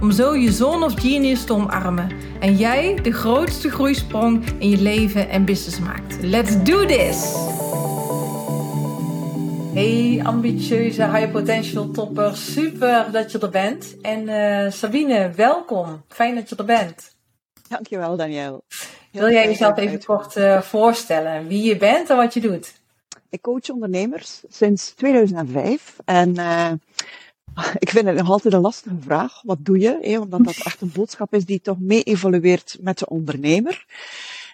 om zo je zone of genius te omarmen en jij de grootste groeisprong in je leven en business maakt. Let's do this! Hey ambitieuze high potential topper, super dat je er bent. En uh, Sabine, welkom. Fijn dat je er bent. Dankjewel Daniel. Wil jij jezelf even kort uh, voorstellen wie je bent en wat je doet? Ik coach ondernemers sinds 2005 en uh, ik vind het nog altijd een lastige vraag. Wat doe je? Hè? Omdat dat echt een boodschap is die toch mee evolueert met de ondernemer.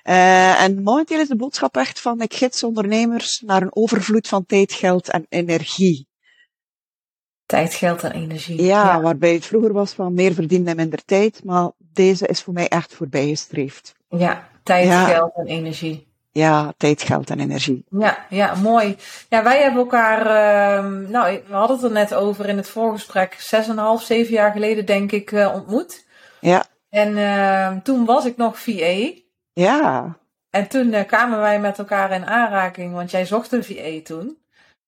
Uh, en momenteel is de boodschap echt van ik gids ondernemers naar een overvloed van tijd, geld en energie. Tijd, geld en energie. Ja, waarbij het vroeger was van meer verdienen en minder tijd, maar deze is voor mij echt voorbijgestreefd. Ja, tijd, ja. geld en energie ja, tijd, geld en energie. Ja, ja, mooi. Ja, wij hebben elkaar, uh, nou, we hadden het er net over in het voorgesprek, zes en half, zeven jaar geleden denk ik uh, ontmoet. Ja. En uh, toen was ik nog VA. Ja. En toen uh, kwamen wij met elkaar in aanraking, want jij zocht een VA toen.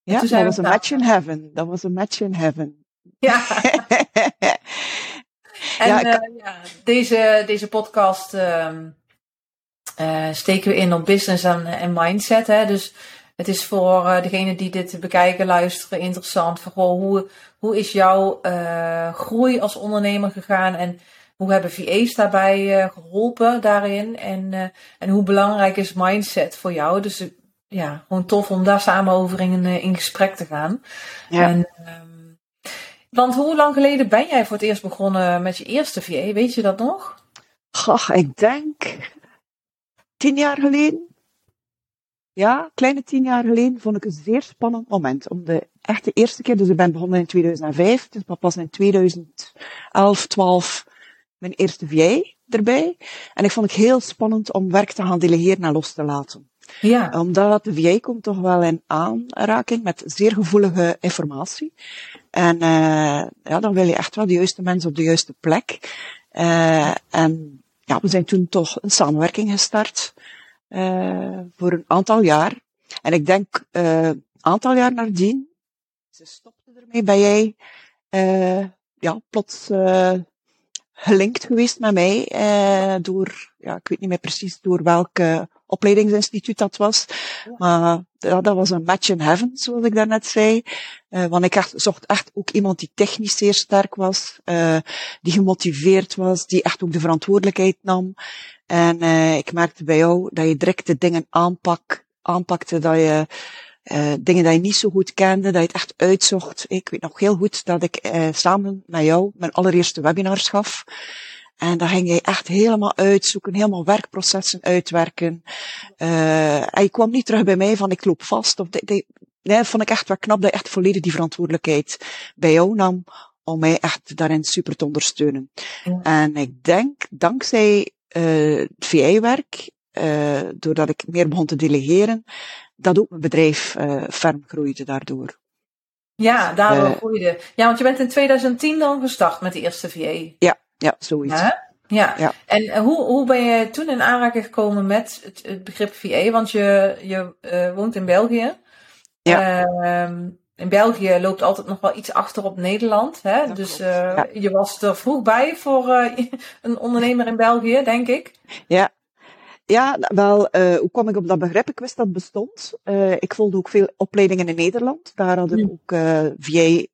Ja, dat was een match in heaven. Dat was een match in heaven. Ja. en ja, ik... ja, deze, deze podcast uh, steken we in op business en, en mindset. Hè? Dus het is voor uh, degene die dit bekijken, luisteren, interessant. Voor, hoe, hoe is jouw uh, groei als ondernemer gegaan en hoe hebben VA's daarbij geholpen daarin? En, en hoe belangrijk is mindset voor jou? Dus ja, gewoon tof om daar samen over in, in gesprek te gaan. Ja. En, um, want hoe lang geleden ben jij voor het eerst begonnen met je eerste VA? Weet je dat nog? Goh, ik denk tien jaar geleden, ja, kleine tien jaar geleden, vond ik een zeer spannend moment. Om de echte eerste keer, dus ik ben begonnen in 2005, dus pas in 2011, 12 mijn eerste VA erbij. En ik vond het heel spannend om werk te gaan delegeren en los te laten. Ja. Omdat de VA komt toch wel in aanraking met zeer gevoelige informatie. En uh, ja, dan wil je echt wel de juiste mensen op de juiste plek. Uh, en ja, we zijn toen toch een samenwerking gestart uh, voor een aantal jaar. En ik denk uh, een aantal jaar nadien, ze stopte ermee, ben jij uh, ja, plots gelinkt geweest met mij door, ja, ik weet niet meer precies door welke opleidingsinstituut dat was. Maar ja, dat was een match in heaven, zoals ik daarnet zei. Uh, want ik echt, zocht echt ook iemand die technisch zeer sterk was, uh, die gemotiveerd was, die echt ook de verantwoordelijkheid nam. En uh, ik merkte bij jou dat je direct de dingen aanpak, aanpakte, dat je uh, dingen die je niet zo goed kende, dat je het echt uitzocht. Ik weet nog heel goed dat ik uh, samen met jou mijn allereerste webinars gaf. En daar ging jij echt helemaal uitzoeken, helemaal werkprocessen uitwerken. Uh, en je kwam niet terug bij mij van ik loop vast. Of nee, dat vond ik echt wel knap dat je echt volledig die verantwoordelijkheid bij jou nam om mij echt daarin super te ondersteunen. Ja. En ik denk, dankzij uh, het VI-werk, uh, doordat ik meer begon te delegeren, dat ook mijn bedrijf uh, ferm groeide daardoor. Ja, daardoor groeide. Ja, want je bent in 2010 dan gestart met de eerste VA. Ja, ja, zoiets. Ja? Ja. ja. En hoe, hoe ben je toen in aanraking gekomen met het, het begrip VA? Want je, je uh, woont in België. Ja. Uh, in België loopt altijd nog wel iets achter op Nederland. Hè? Dat dus uh, ja. je was er vroeg bij voor een ondernemer in België, denk ik. Ja. Ja, wel, uh, hoe kwam ik op dat begrip? Ik wist dat het bestond. ik volgde ook veel opleidingen in Nederland. Daar had ik mm. ook VA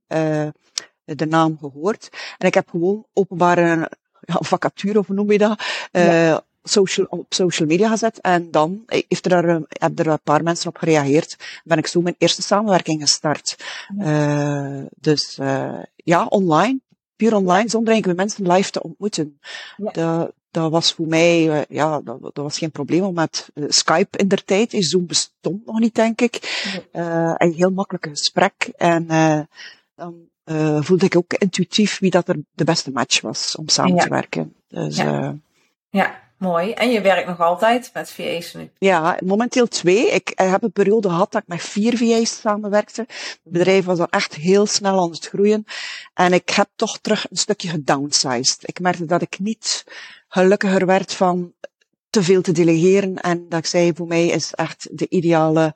de naam gehoord. En ik heb gewoon openbare ja, vacature, of hoe noem je dat? Ja. social, op social media gezet. En dan heeft er, hebben er een paar mensen op gereageerd. Ben ik zo mijn eerste samenwerking gestart. Uh, dus uh, ja, online. Puur online, zonder eigenlijk mensen live te ontmoeten. Ja. Dat was voor mij, uh, ja, dat, dat, was geen probleem. Met Skype in der tijd, Zoom bestond nog niet, denk ik. Een heel makkelijk gesprek. En dan uh, voelde ik ook intuïtief wie dat er de beste match was om samen ja. te werken. Dus, ja. ja. Mooi. En je werkt nog altijd met VA's nu? Ja, momenteel twee. Ik, heb een periode gehad dat ik met vier VA's samenwerkte. Het bedrijf was dan echt heel snel aan het groeien. En ik heb toch terug een stukje gedownsized. Ik merkte dat ik niet gelukkiger werd van te veel te delegeren. En dat ik zei, voor mij is echt de ideale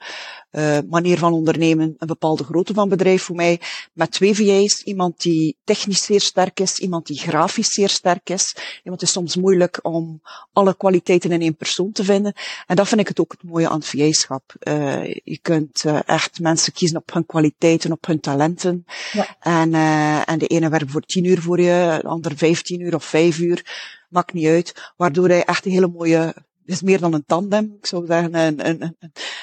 uh, manier van ondernemen een bepaalde grootte van bedrijf voor mij. Met twee VA's, iemand die technisch zeer sterk is, iemand die grafisch zeer sterk is. Iemand is soms moeilijk om alle kwaliteiten in één persoon te vinden. En dat vind ik het ook het mooie aan het VA-schap. Uh, je kunt uh, echt mensen kiezen op hun kwaliteiten, op hun talenten. Ja. En, en de ene werkt voor tien uur voor je, de ander vijftien uur of vijf uur maakt niet uit. Waardoor hij echt een hele mooie is meer dan een tandem. Ik zou zeggen een, een, een,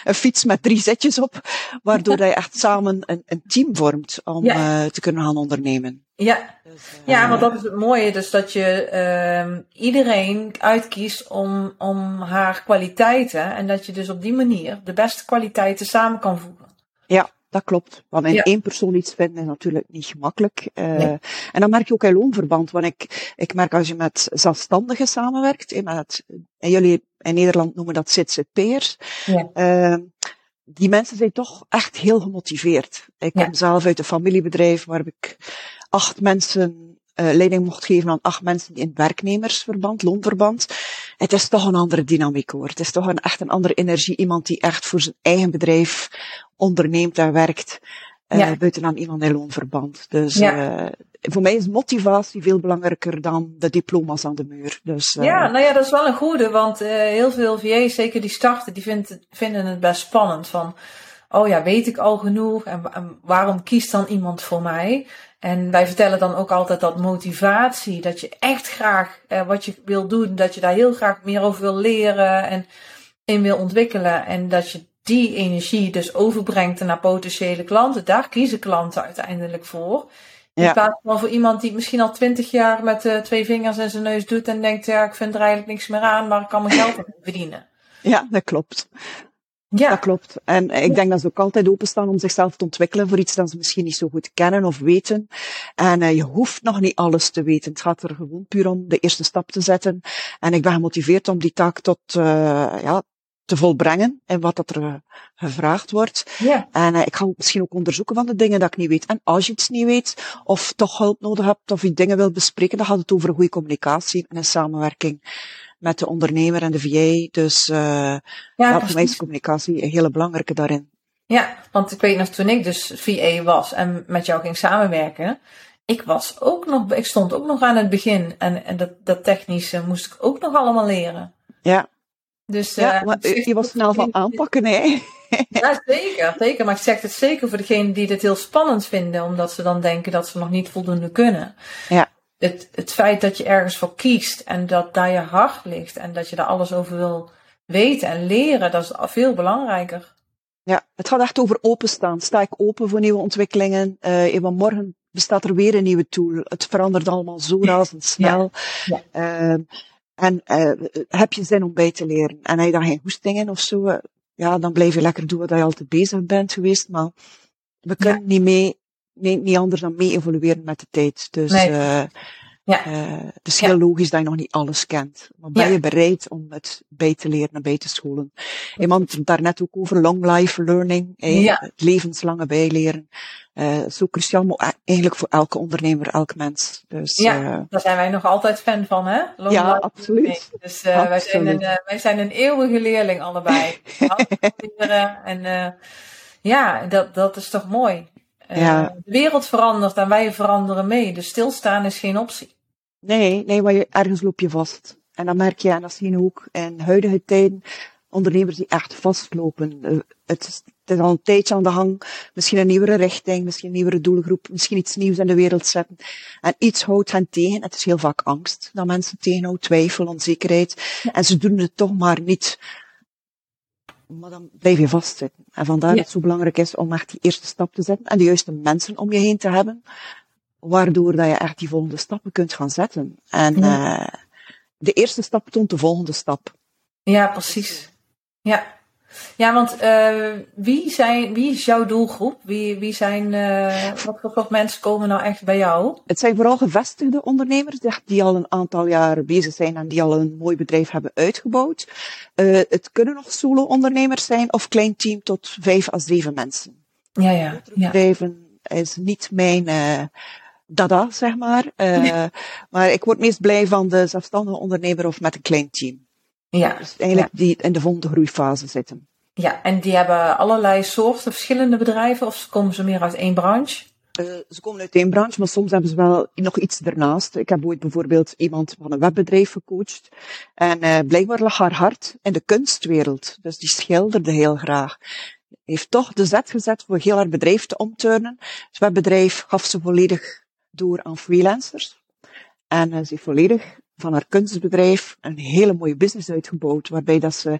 een fiets met drie zetjes op. Waardoor je echt samen een, een team vormt om ja. uh, te kunnen gaan ondernemen. Ja. Dus, uh, ja, want dat is het mooie. Dus dat je uh, iedereen uitkiest om, om haar kwaliteiten. En dat je dus op die manier de beste kwaliteiten samen kan voegen. Ja, dat klopt. Want in ja. één persoon iets vinden is natuurlijk niet gemakkelijk. Uh, nee. En dan merk je ook in loonverband. Want ik, ik merk als je met zelfstandigen samenwerkt, met, en jullie in Nederland noemen dat ZZP'ers. Ja. Uh, die mensen zijn toch echt heel gemotiveerd. Ik kom zelf uit een familiebedrijf waar ik acht mensen uh, leiding mocht geven aan acht mensen in het werknemersverband, loonverband. Het is toch een andere dynamiek hoor. Het is toch een, echt een andere energie. Iemand die echt voor zijn eigen bedrijf onderneemt en werkt. Uh, ja. buiten aan iemand in loonverband. Dus ja. uh, voor mij is motivatie veel belangrijker dan de diploma's aan de muur. Dus, uh, ja, nou ja, dat is wel een goede, want heel veel VA's, zeker die starten, die vindt, vinden het best spannend. Van, oh ja, weet ik al genoeg en, en waarom kiest dan iemand voor mij? En wij vertellen dan ook altijd dat motivatie, dat je echt graag eh, wat je wil doen, dat je daar heel graag meer over wil leren en in wil ontwikkelen. En dat je die energie dus overbrengt naar potentiële klanten. Daar kiezen klanten uiteindelijk voor. In ja. plaats van voor iemand die misschien al twintig jaar met uh, twee vingers in zijn neus doet en denkt, ja, ik vind er eigenlijk niks meer aan, maar ik kan mijn geld verdienen. Ja, dat klopt. Ja. Dat klopt. En ik denk dat ze ook altijd openstaan om zichzelf te ontwikkelen voor iets dat ze misschien niet zo goed kennen of weten. En uh, je hoeft nog niet alles te weten. Het gaat er gewoon puur om de eerste stap te zetten. En ik ben gemotiveerd om die taak tot, uh, ja, te volbrengen en wat dat er uh, gevraagd wordt. Ja. En uh, ik ga misschien ook onderzoeken van de dingen dat ik niet weet. En als je iets niet weet, of toch hulp nodig hebt, of je dingen wilt bespreken, dan gaat het over goede communicatie en een samenwerking met de ondernemer en de VA. Dus uh, ja, ja voor mij is communicatie een hele belangrijke daarin. Ja, want ik weet nog toen ik dus VA was en met jou ging samenwerken, ik was ook nog, ik stond ook nog aan het begin en, en dat, dat technische moest ik ook nog allemaal leren. Ja. Dus, ja, uh, maar je was snel van aanpakken, hè? ja, zeker, zeker. Maar ik zeg het zeker voor degenen die dit heel spannend vinden, omdat ze dan denken dat ze nog niet voldoende kunnen. Ja het, het feit dat je ergens voor kiest en dat daar je hart ligt en dat je daar alles over wil weten en leren, dat is veel belangrijker. Ja, het gaat echt over openstaan. Sta ik open voor nieuwe ontwikkelingen? Uh, morgen bestaat er weer een nieuwe tool. Het verandert allemaal zo razendsnel. Ja. Ja. Uh, en uh, heb je zin om bij te leren? En heb je dan geen hoestingen of zo? Uh, ja, dan blijf je lekker doen wat je altijd bezig bent geweest. Maar we kunnen ja. niet mee nee, niet anders dan mee evolueren met de tijd. Dus nee. uh, ja. Uh, het is heel ja. logisch dat je nog niet alles kent. Maar ben ja. je bereid om het bij te leren en bij te scholen? Iemand daarnet ook over long life learning, het levenslange bijleren. Uh, zo cruciaal, maar eigenlijk voor elke ondernemer, elk mens. Dus, ja, uh, daar zijn wij nog altijd fan van, hè? Long ja, life absoluut. Learning. Dus absoluut. Wij, zijn een, wij zijn een eeuwige leerling allebei. en ja, dat, dat is toch mooi. Eh. De wereld verandert en wij veranderen mee. Dus stilstaan is geen optie. Nee, nee, maar je, ergens loop je vast. En dan merk je, en dat zien we ook in huidige tijden, ondernemers die echt vastlopen. Uh, het, is, het is al een tijdje aan de hang. Misschien een nieuwere richting, misschien een nieuwere doelgroep, misschien iets nieuws in de wereld zetten. En iets houdt hen tegen. Het is heel vaak angst dat mensen tegenhouden, twijfel, onzekerheid. En ze doen het toch maar niet maar dan blijf je vastzitten. En vandaar ja. dat het zo belangrijk is om echt die eerste stap te zetten en de juiste mensen om je heen te hebben, waardoor dat je echt die volgende stappen kunt gaan zetten. En ja. uh, de eerste stap toont de volgende stap. Ja, precies. Ja. Ja, want uh, wie, zijn, wie is jouw doelgroep? Wie, wie zijn, uh, wat voor mensen komen nou echt bij jou? Het zijn vooral gevestigde ondernemers die al een aantal jaar bezig zijn en die al een mooi bedrijf hebben uitgebouwd. Uh, het kunnen nog solo-ondernemers zijn of klein team tot vijf à zeven mensen. Ja, ja. ja. Bedrijven is niet mijn dada, zeg maar. Maar ik word meest blij van de zelfstandige ondernemer of met een klein team. Ja. Dus eigenlijk die in de volgende groeifase zitten. Ja, en die hebben allerlei soorten verschillende bedrijven of komen ze meer uit één branche? Uh, ze komen uit één branche, maar soms hebben ze wel nog iets ernaast. Ik heb ooit bijvoorbeeld iemand van een webbedrijf gecoacht. En uh, blijkbaar lag haar hart in de kunstwereld. Dus die schilderde heel graag. Heeft toch de zet gezet voor heel haar bedrijf te omturnen. Het webbedrijf gaf ze volledig door aan freelancers. En uh, ze heeft volledig van haar kunstbedrijf een hele mooie business uitgebouwd, waarbij dat ze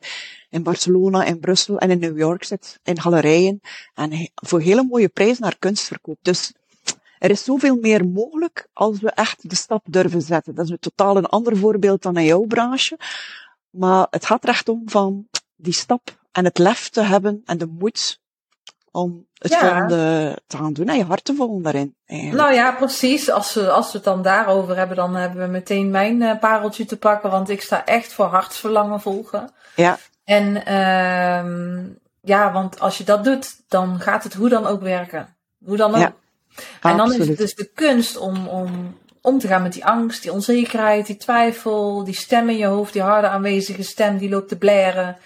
in Barcelona, in Brussel en in New York zit, in galerijen, en voor hele mooie prijzen haar kunst verkoopt. Dus er is zoveel meer mogelijk als we echt de stap durven zetten. Dat is een totaal een ander voorbeeld dan in jouw branche. Maar het gaat er echt om van die stap en het lef te hebben en de moed om het ja. volgende te gaan doen en je hart te volgen daarin. Eigenlijk. Nou ja, precies. Als we, als we het dan daarover hebben, dan hebben we meteen mijn uh, pareltje te pakken, want ik sta echt voor hartsverlangen volgen. Ja. En uh, ja, want als je dat doet, dan gaat het hoe dan ook werken. Hoe dan ook. Ja, en dan is het dus de kunst om, om om te gaan met die angst, die onzekerheid, die twijfel, die stem in je hoofd, die harde aanwezige stem die loopt te blaren.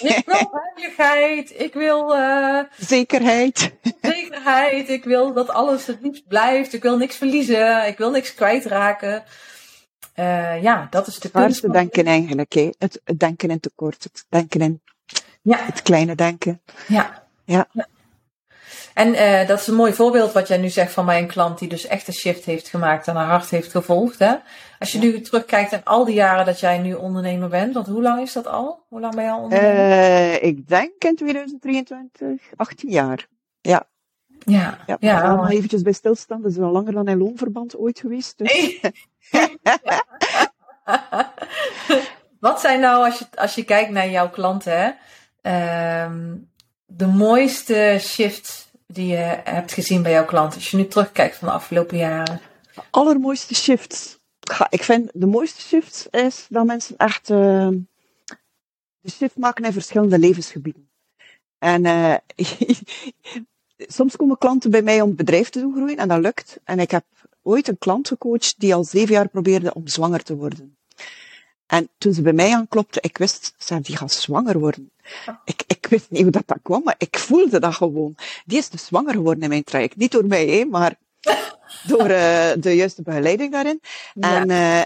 Ik wil veiligheid, ik wil... Uh, zekerheid. Zekerheid, ik wil dat alles het liefst blijft, ik wil niks verliezen, ik wil niks kwijtraken. Uh, ja, dat is de kunst. Het denken eigenlijk, hè? Het, het, denken in tekort, het denken in ja. het kleine denken. Ja. ja. ja. En uh, dat is een mooi voorbeeld wat jij nu zegt van mijn klant die dus echt een shift heeft gemaakt en haar hart heeft gevolgd. Hè? Als je nu terugkijkt aan al die jaren dat jij nu ondernemer bent, want hoe lang is dat al? Hoe lang ben je al ondernemer? Uh, ik denk in 2023, 18 jaar. Ja. Ja, ja. eventjes bij stilstaan, dat is wel langer dan in loonverband ooit geweest. Dus. wat zijn nou, als je, als je kijkt naar jouw klanten, hè, uh, de mooiste shifts die je hebt gezien bij jouw klanten? Als je nu terugkijkt van de afgelopen jaren. De allermooiste Ik vind de mooiste shifts is dat mensen echt uh, de shift maken in verschillende levensgebieden. En uh, soms komen klanten bij mij om het bedrijf te doen groeien en dat lukt. En ik heb ooit een klant gecoacht die al zeven jaar probeerde om zwanger te worden. En toen ze bij mij aanklopte, ik wist, ze die zwanger worden. Ik, ik wist niet hoe dat, dat kwam, maar ik voelde dat gewoon. Die is dus zwanger geworden in mijn traject. Niet door mij, hè, maar door uh, de juiste begeleiding daarin. Ja. En, uh,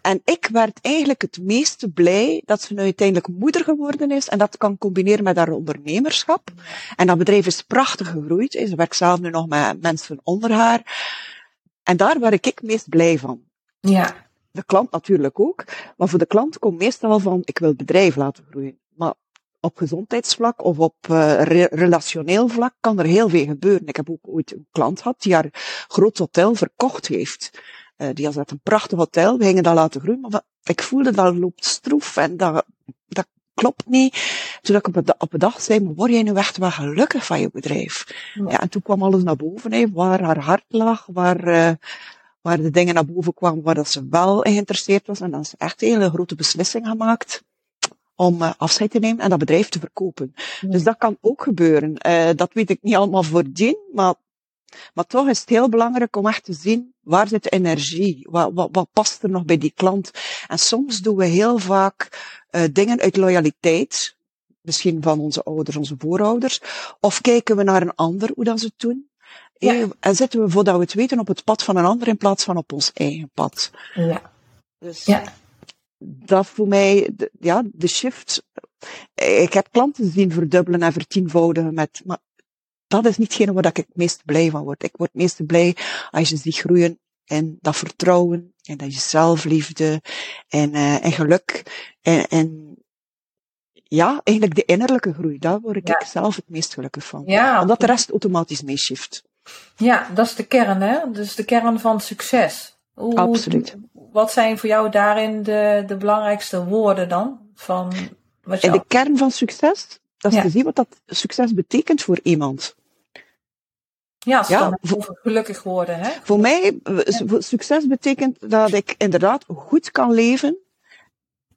en ik werd eigenlijk het meeste blij dat ze nu uiteindelijk moeder geworden is en dat kan combineren met haar ondernemerschap. En dat bedrijf is prachtig gegroeid. Ze werkt zelf nu nog met mensen onder haar. En daar werd ik het meest blij van. Ja. De klant natuurlijk ook. Maar voor de klant komt meestal van, ik wil het bedrijf laten groeien. Maar op gezondheidsvlak of op uh, re relationeel vlak kan er heel veel gebeuren. Ik heb ook ooit een klant gehad die haar groot hotel verkocht heeft. Uh, die had een prachtig hotel, we gingen dat laten groeien, maar ik voelde dat loopt stroef en dat, dat klopt niet. Toen ik op een, op een dag zei, maar word jij nu echt wel gelukkig van je bedrijf? Ja. ja en toen kwam alles naar boven, hè, waar haar hart lag, waar, uh, waar de dingen naar boven kwamen waar dat ze wel geïnteresseerd was. En dan is echt een hele grote beslissing gemaakt om uh, afscheid te nemen en dat bedrijf te verkopen. Ja. Dus dat kan ook gebeuren. Uh, dat weet ik niet allemaal voordien, maar, maar toch is het heel belangrijk om echt te zien waar zit de energie, wat, wat, wat past er nog bij die klant. En soms doen we heel vaak uh, dingen uit loyaliteit, misschien van onze ouders, onze voorouders, of kijken we naar een ander hoe dat ze het doen. Ja. En zitten we, voordat we het weten, op het pad van een ander in plaats van op ons eigen pad. Ja. Dus ja. Dat voor mij, de, ja, de shift. Ik heb klanten zien verdubbelen en vertienvoudigen met, maar dat is niet waar ik het meest blij van word. Ik word het meest blij als je ziet groeien en dat vertrouwen en dat je zelfliefde en, uh, en geluk en, en ja, eigenlijk de innerlijke groei. Daar word ik ja. zelf het meest gelukkig van. Ja, Omdat de rest automatisch meeshift. Ja, dat is de kern, hè? Dus de kern van succes. Hoe, Absoluut. Wat zijn voor jou daarin de, de belangrijkste woorden dan? Van wat En de kern van succes? Dat is Ja. te zien wat dat succes betekent voor iemand. Ja, als Ja, over gelukkig worden, hè? Voor mij, eh, su- succes betekent dat ik inderdaad goed kan leven.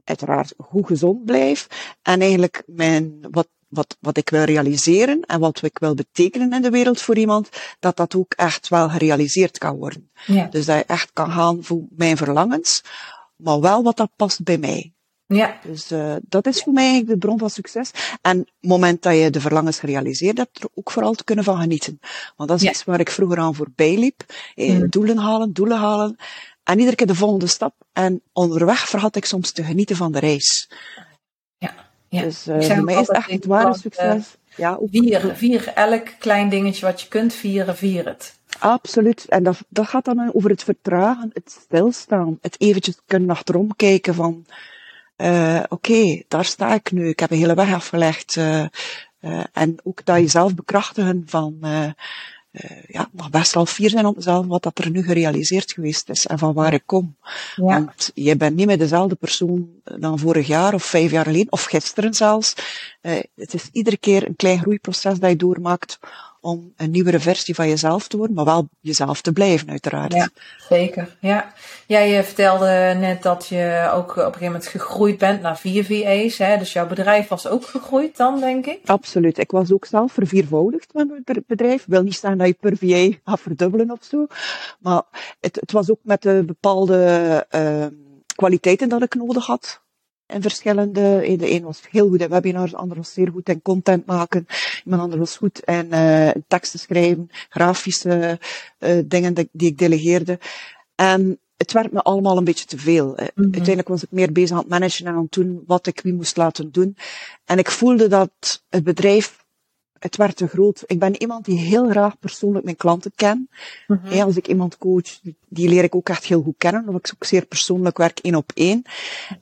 Uiteraard goed gezond blijf. En eigenlijk mijn, wat, wat, wat ik wil realiseren en wat ik wil betekenen in de wereld voor iemand, dat dat ook echt wel gerealiseerd kan worden. Ja. Dus dat je echt kan gaan voor mijn verlangens, maar wel wat dat past bij mij. Ja, Dus uh, dat is voor mij eigenlijk de bron van succes. En het moment dat je de verlangens gerealiseerd hebt, er ook vooral te kunnen van genieten. Want dat is Ja. iets waar ik vroeger aan voorbij liep. Eh, Mhm. Doelen halen, doelen halen. En iedere keer de volgende stap. En onderweg vergat ik soms te genieten van de reis. Ja. Dus uh, zeg voor mij is altijd echt het ware succes. ja, ook Vier, vier elk klein dingetje wat je kunt vieren, vier het. Absoluut. En dat, dat gaat dan over het vertragen, het stilstaan, het eventjes kunnen achterom kijken van, uh, oké, daar sta ik nu, ik heb een hele weg afgelegd. Uh, uh, en ook dat jezelf bekrachtigen van, uh, ja, mag best wel fier zijn op mezelf wat dat er nu gerealiseerd geweest is en van waar ik kom. Ja. Want je bent niet meer dezelfde persoon dan vorig jaar of vijf jaar geleden, of gisteren zelfs. het is iedere keer een klein groeiproces dat je doormaakt om een nieuwere versie van jezelf te worden, maar wel jezelf te blijven, uiteraard. Ja, zeker. Ja. Jij vertelde net dat je ook op een gegeven moment gegroeid bent naar vier VA's. Hè? Dus jouw bedrijf was ook gegroeid dan, denk ik? Absoluut. Ik was ook zelf verviervoudigd met mijn bedrijf. Ik wil niet zeggen dat je per VA gaat verdubbelen of zo. Maar het, het was ook met de bepaalde uh, kwaliteiten dat ik nodig had in verschillende. De een was heel goed in webinars, de ander was zeer goed in content maken. Iemand anders was goed in uh, teksten schrijven, grafische uh, dingen die, die, ik delegeerde. En het werd me allemaal een beetje te veel. Mm -hmm. Uiteindelijk was ik meer bezig aan het managen en aan het doen wat ik wie moest laten doen. En ik voelde dat het bedrijf, het werd te groot. Ik ben iemand die heel graag persoonlijk mijn klanten ken. Mm -hmm. ja, als ik iemand coach, die, die, leer ik ook echt heel goed kennen. Omdat ik ook zeer persoonlijk werk, één op één.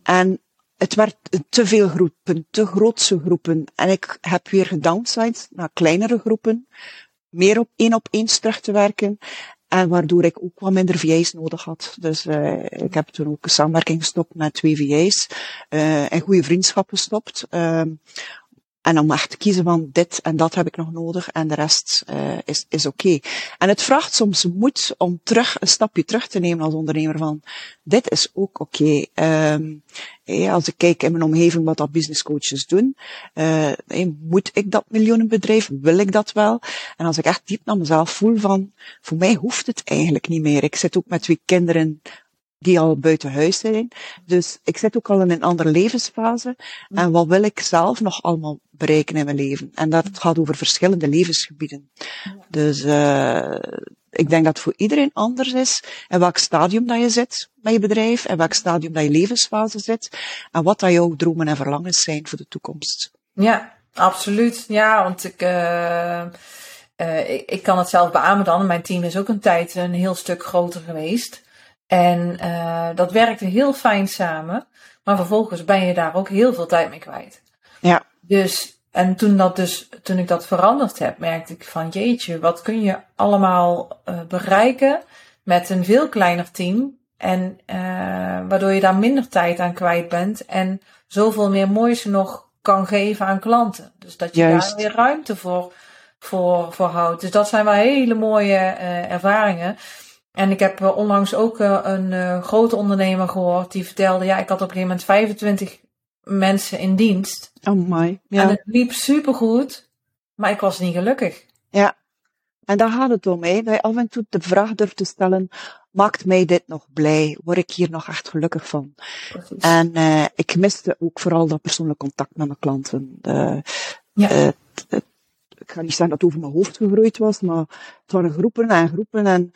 En het werd te veel groepen, te grootse groepen. En ik heb weer gedownsized naar kleinere groepen. Meer op één op één terug te werken. En waardoor ik ook wat minder VA's nodig had. Dus uh, ik heb toen ook een samenwerking gestopt met twee VA's. Uh, en goede vriendschap gestopt. Uh, en om echt te kiezen van dit en dat heb ik nog nodig en de rest uh, is, is oké. En het vraagt soms moed om terug een stapje terug te nemen als ondernemer van dit is ook oké. Okay. Um, hey, als ik kijk in mijn omgeving wat dat business coaches doen, uh, moet ik dat miljoenenbedrijf? Wil ik dat wel? En als ik echt diep naar mezelf voel van voor mij hoeft het eigenlijk niet meer. Ik zit ook met twee kinderen die al buiten huis zijn. Dus ik zit ook al in een andere levensfase. En wat wil ik zelf nog allemaal bereiken in mijn leven? En dat gaat over verschillende levensgebieden. Dus uh, ik denk dat het voor iedereen anders is. En welk stadium dat je zit met je bedrijf. En welk stadium dat je levensfase zit. En wat dat jouw dromen en verlangens zijn voor de toekomst. Ja, absoluut. Ja, want ik... Uh... Uh, ik, ik kan het zelf beamen dan. Mijn team is ook een tijd een heel stuk groter geweest. En uh, dat werkte heel fijn samen. Maar vervolgens ben je daar ook heel veel tijd mee kwijt. Ja. Dus, en toen, dat dus, toen ik dat veranderd heb, merkte ik van jeetje, wat kun je allemaal uh, bereiken met een veel kleiner team. En uh, waardoor je daar minder tijd aan kwijt bent. En zoveel meer moois nog kan geven aan klanten. Dus dat je Juist. daar weer ruimte voor, voor, voor houdt. Dus dat zijn wel hele mooie ervaringen. En ik heb onlangs ook uh, een uh, grote ondernemer gehoord die vertelde, ja, ik had op een gegeven moment 25 mensen in dienst. Oh my. Ja. En het liep supergoed, maar ik was niet gelukkig. Ja. En daar gaat het om, hè. Dat je af en toe de vraag durft te stellen, maakt mij dit nog blij? Word ik hier nog echt gelukkig van? Precies. En uh, ik miste ook vooral dat persoonlijk contact met mijn klanten. ja. Het, het, ik ga niet zeggen dat het over mijn hoofd gegroeid was, maar het waren groepen en groepen en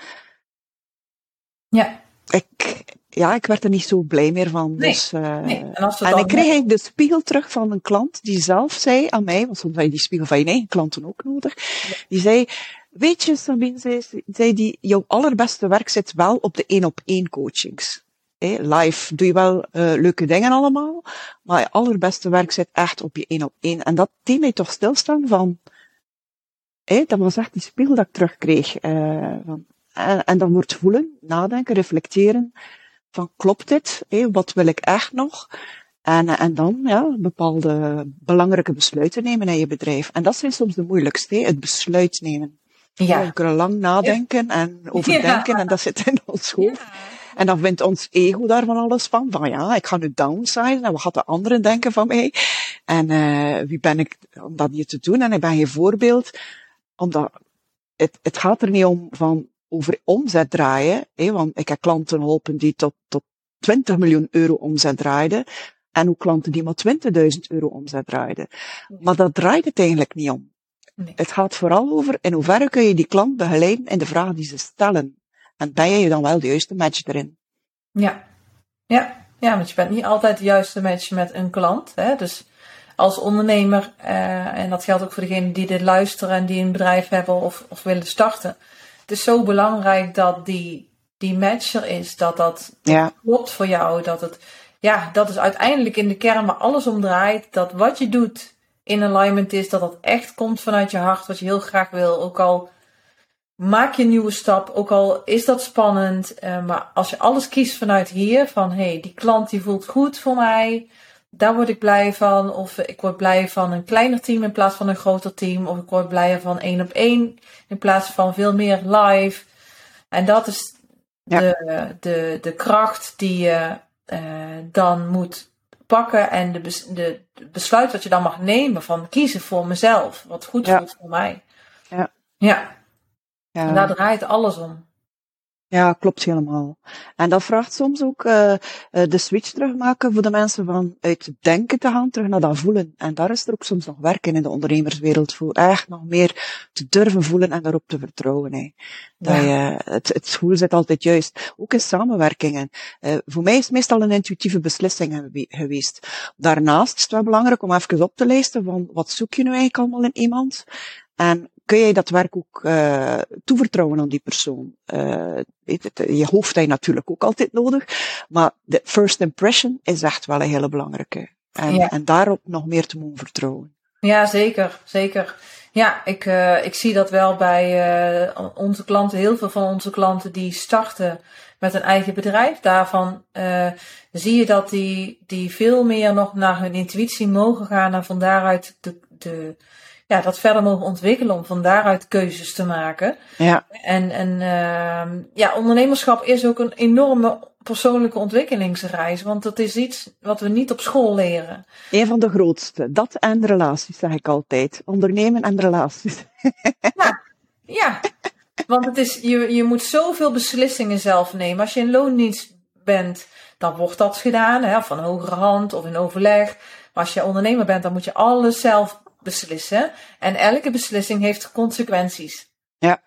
ja. Ik, ja, ik werd er niet zo blij meer van. Nee, dus, uh, nee. En, als en dan ik kreeg eigenlijk de spiegel terug van een klant die zelf zei aan mij, want soms heb je die spiegel van je eigen klanten ook nodig. Ja. Die zei, weet je Sabine, zei, zei die, jouw allerbeste werk zit wel op de één op één coachings. Hey, live doe je wel uh, leuke dingen allemaal, maar je allerbeste werk zit echt op je één op één. En dat deed mij toch stilstaan van, hey, dat was echt die spiegel dat ik terugkreeg. Uh, van, en, en dan wordt voelen, nadenken, reflecteren. Van klopt dit? Hé, wat wil ik echt nog? En, en dan ja, bepaalde belangrijke besluiten nemen in je bedrijf. En dat zijn soms de moeilijkste, het besluit nemen. Ja. We kunnen lang nadenken en overdenken en dat zit in ons hoofd. En dan vindt ons ego daar van alles van. Van ja, ik ga nu downsizen en wat gaat de anderen denken van mij? En uh, wie ben ik om dat hier te doen? En ik ben geen voorbeeld. Omdat het, het gaat er niet om van over omzet draaien. Hè, want ik heb klanten geholpen die tot, tot 20 miljoen euro omzet draaiden. En ook klanten die maar 20.000 euro omzet draaiden. Maar dat draait het eigenlijk niet om. Nee. Het gaat vooral over in hoeverre kun je die klant begeleiden in de vragen die ze stellen. En ben je dan wel de juiste match erin? Ja, ja. ja want je bent niet altijd de juiste match met een klant. Hè? Dus als ondernemer, uh, en dat geldt ook voor degenen die dit luisteren en die een bedrijf hebben of, of willen starten. Het is zo belangrijk dat die, die match er is, dat dat ja. klopt voor jou. Dat het, ja, dat is uiteindelijk in de kern waar alles om draait. Dat wat je doet in alignment is, dat dat echt komt vanuit je hart, wat je heel graag wil. Ook al maak je een nieuwe stap, ook al is dat spannend. Uh, maar als je alles kiest vanuit hier, van hé, hey, die klant die voelt goed voor mij, daar word ik blij van. Of ik word blij van een kleiner team in plaats van een groter team. Of ik word blij van één op één in plaats van veel meer live. En dat is de, de, de kracht die je uh, dan moet pakken en de, de, besluit wat je dan mag nemen van kiezen voor mezelf, wat goed voelt voor mij. Ja. ja. Ja. En daar draait alles om. Ja, klopt helemaal. En dat vraagt soms ook uh, de switch terugmaken voor de mensen van uit denken te gaan terug naar dat voelen. En daar is er ook soms nog werken in de ondernemerswereld voor echt nog meer te durven voelen en daarop te vertrouwen. Hè. Dat je, het, het gevoel zit altijd juist. Ook in samenwerkingen. Uh, voor mij is het meestal een intuïtieve beslissing geweest. Daarnaast is het wel belangrijk om even op te lijsten van wat zoek je nu eigenlijk allemaal in iemand. En kun je dat werk ook uh, toevertrouwen aan die persoon. Uh, weet het, je hoofd heb je natuurlijk ook altijd nodig, maar de first impression is echt wel een hele belangrijke. En, ja. en daarop nog meer te mogen vertrouwen. Ja, zeker, zeker. Ja, ik, uh, ik zie dat wel bij uh, onze klanten. Heel veel van onze klanten die starten met een eigen bedrijf. Daarvan uh, zie je dat die, die veel meer nog naar hun intuïtie mogen gaan en van daaruit de, de, ja, dat verder mogen ontwikkelen om van daaruit keuzes te maken. Ja. En, en uh, ja, ondernemerschap is ook een enorme persoonlijke ontwikkelingsreis, want dat is iets wat we niet op school leren. Een van de grootste, dat en relaties, zeg ik altijd. Ondernemen en relaties. Ja, ja. want het is, je, je moet zoveel beslissingen zelf nemen. Als je in loondienst bent, dan wordt dat gedaan, hè, van hogere hand of in overleg. Maar als je ondernemer bent, dan moet je alles zelf beslissen. En elke beslissing heeft consequenties. Ja.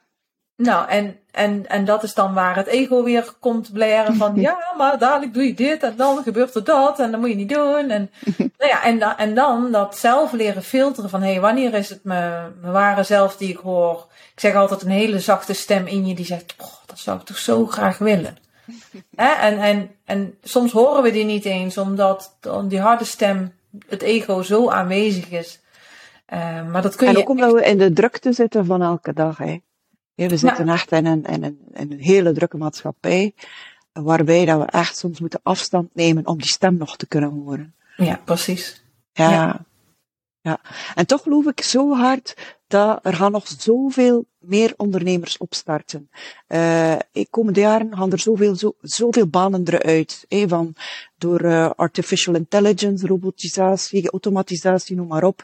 Nou, en, en, en dat is dan waar het ego weer komt blaren van, ja, maar dadelijk doe je dit en dan gebeurt er dat en dat moet je niet doen. En, nou ja, en, en dan dat zelf leren filteren van, hé, hey, wanneer is het mijn, mijn ware zelf die ik hoor? Ik zeg altijd een hele zachte stem in je die zegt, oh, dat zou ik toch zo graag willen. En, en, en soms horen we die niet eens, omdat die harde stem, het ego zo aanwezig is. Uh, maar dat kun en je ook omdat we in de drukte zitten van elke dag. Hè. we zitten echt in een, in, een, in een hele drukke maatschappij, waarbij dat we echt soms moeten afstand nemen om die stem nog te kunnen horen. Ja, precies. Ja. ja. ja. En toch geloof ik zo hard dat er gaan nog zoveel meer ondernemers opstarten. Uh, in komende jaren gaan er zoveel, zo, zoveel banen eruit. Hè, van, door uh, artificial intelligence, robotisatie, automatisatie, noem maar op.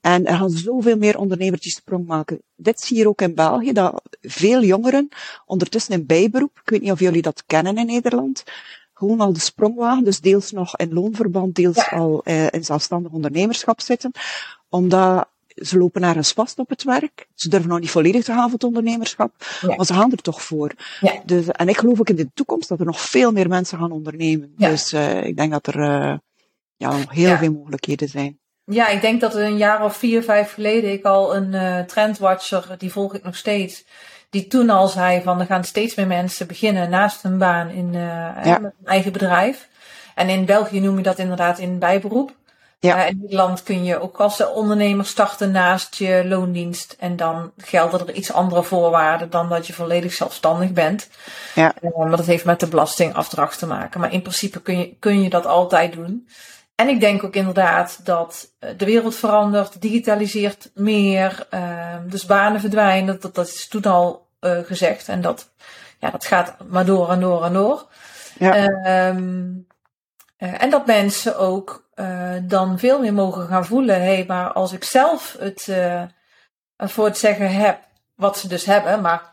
En er gaan zoveel meer ondernemers die sprong maken. Dit zie je ook in België, dat veel jongeren ondertussen in bijberoep, ik weet niet of jullie dat kennen in Nederland, gewoon al de sprongwagen, dus deels nog in loonverband, deels al uh, in zelfstandig ondernemerschap zitten. Omdat ze lopen ergens vast op het werk. Ze durven nog niet volledig te gaan voor het ondernemerschap, maar ze gaan er toch voor. Ja. Dus, en ik geloof ook in de toekomst dat er nog veel meer mensen gaan ondernemen. Dus uh, ik denk dat er uh, ja, nog heel veel mogelijkheden zijn. Ja, ik denk dat er een jaar of vier, vijf geleden ik al een uh, trendwatcher, die volg ik nog steeds, die toen al zei van er gaan steeds meer mensen beginnen naast hun baan in een eigen bedrijf. En in België noem je dat inderdaad in bijberoep. Ja. Uh, in Nederland kun je ook als ondernemer starten naast je loondienst. En dan gelden er iets andere voorwaarden dan dat je volledig zelfstandig bent. Ja. Uh, maar dat heeft met de belastingafdracht te maken. Maar in principe kun je, kun je dat altijd doen. en ik denk ook inderdaad dat de wereld verandert, digitaliseert meer, ehm, dus banen verdwijnen. Dat, dat is toen al gezegd en dat, ja, dat gaat maar door en door en door. Ja. Ehm, en dat mensen ook dan veel meer mogen gaan voelen, hé, hey, maar als ik zelf het voor het zeggen heb, wat ze dus hebben, maar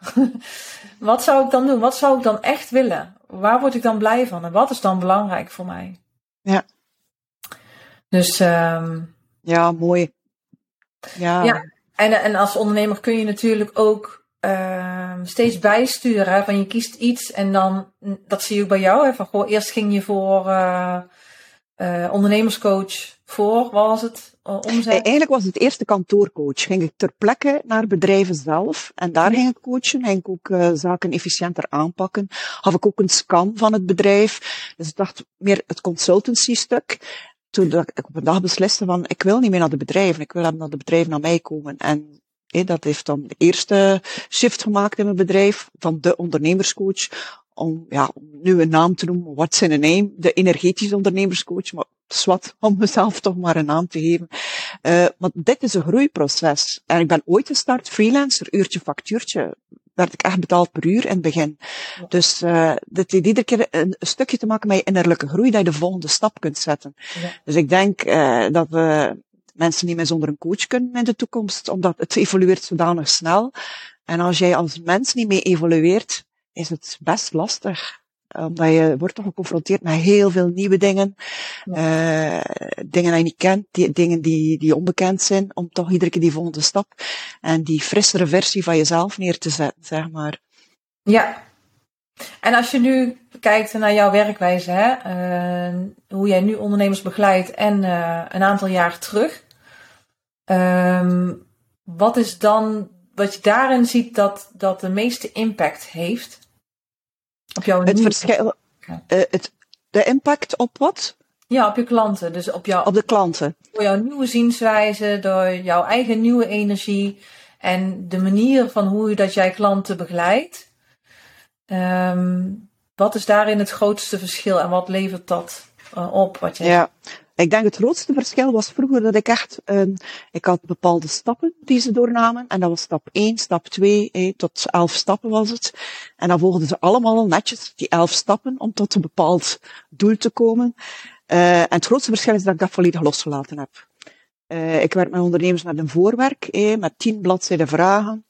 wat zou ik dan doen? Wat zou ik dan echt willen? Waar word ik dan blij van? En wat is dan belangrijk voor mij? Ja. Dus. Um, ja, mooi. Ja. ja. En, en als ondernemer kun je natuurlijk ook uh, steeds bijsturen. Van je kiest iets en dan, dat zie je ook bij jou. Hè, van goh, eerst ging je voor uh, ondernemerscoach voor, wat was het? Omzet? Eigenlijk was het eerste kantoorcoach. Ging ik ter plekke naar bedrijven zelf en daar ging ik coachen. Ging ik ook uh, zaken efficiënter aanpakken. Had ik ook een scan van het bedrijf. Dus ik dacht meer het consultancy stuk. Toen ik op een dag besliste van, ik wil niet meer naar de bedrijven. Ik wil hebben dat de bedrijven naar mij komen. En dat heeft dan de eerste shift gemaakt in mijn bedrijf van de ondernemerscoach om, ja, om nu een naam te noemen, what's in a name, de energetische ondernemerscoach, maar zwart, om mezelf toch maar een naam te geven. Uh, want dit is een groeiproces. En ik ben ooit gestart, freelancer, uurtje factuurtje, werd ik echt betaald per uur in het begin. Dus uh, dit heeft iedere keer een, stukje te maken met je innerlijke groei, dat je de volgende stap kunt zetten. Ja. Dus ik denk uh, dat we mensen niet meer zonder een coach kunnen in de toekomst, omdat het evolueert zodanig snel. En als jij als mens niet mee evolueert, is het best lastig. Omdat je wordt toch geconfronteerd met heel veel nieuwe dingen. Ja. Uh, dingen die je niet kent, die, dingen die, die onbekend zijn. Om toch iedere keer die volgende stap en die frissere versie van jezelf neer te zetten, zeg maar. Ja. En als je nu kijkt naar jouw werkwijze, hè, uh, hoe jij nu ondernemers begeleidt en uh, een aantal jaar terug. Um, wat is dan wat je daarin ziet dat, dat de meeste impact heeft? Op jouw het verschil, uh, het, de impact op wat? Ja, op je klanten. Dus op, jou, op de klanten. Door jouw nieuwe zienswijze, door jouw eigen nieuwe energie en de manier van hoe je dat jij klanten begeleidt. Um, wat is daarin het grootste verschil en wat levert dat uh, op? Wat jij ja, ik denk het grootste verschil was vroeger dat ik echt, um, ik had bepaalde stappen die ze doornamen. En dat was stap 1, stap 2, eh, tot 11 stappen was het. En dan volgden ze allemaal netjes die 11 stappen om tot een bepaald doel te komen. Uh, en het grootste verschil is dat ik dat volledig losgelaten heb. Uh, ik werk met ondernemers met een voorwerk, eh, met 10 bladzijden vragen.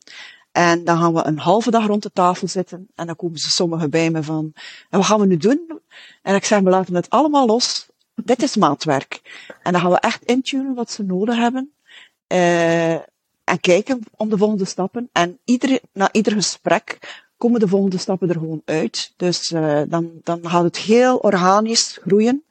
En dan gaan we een halve dag rond de tafel zitten. En dan komen ze sommigen bij me van, en wat gaan we nu doen? En ik zeg, we laten het allemaal los dit is maatwerk. En dan gaan we echt intunen wat ze nodig hebben. Uh, en kijken om de volgende stappen. En iedere, na ieder gesprek komen de volgende stappen er gewoon uit. Dus uh, dan, dan gaat het heel organisch groeien.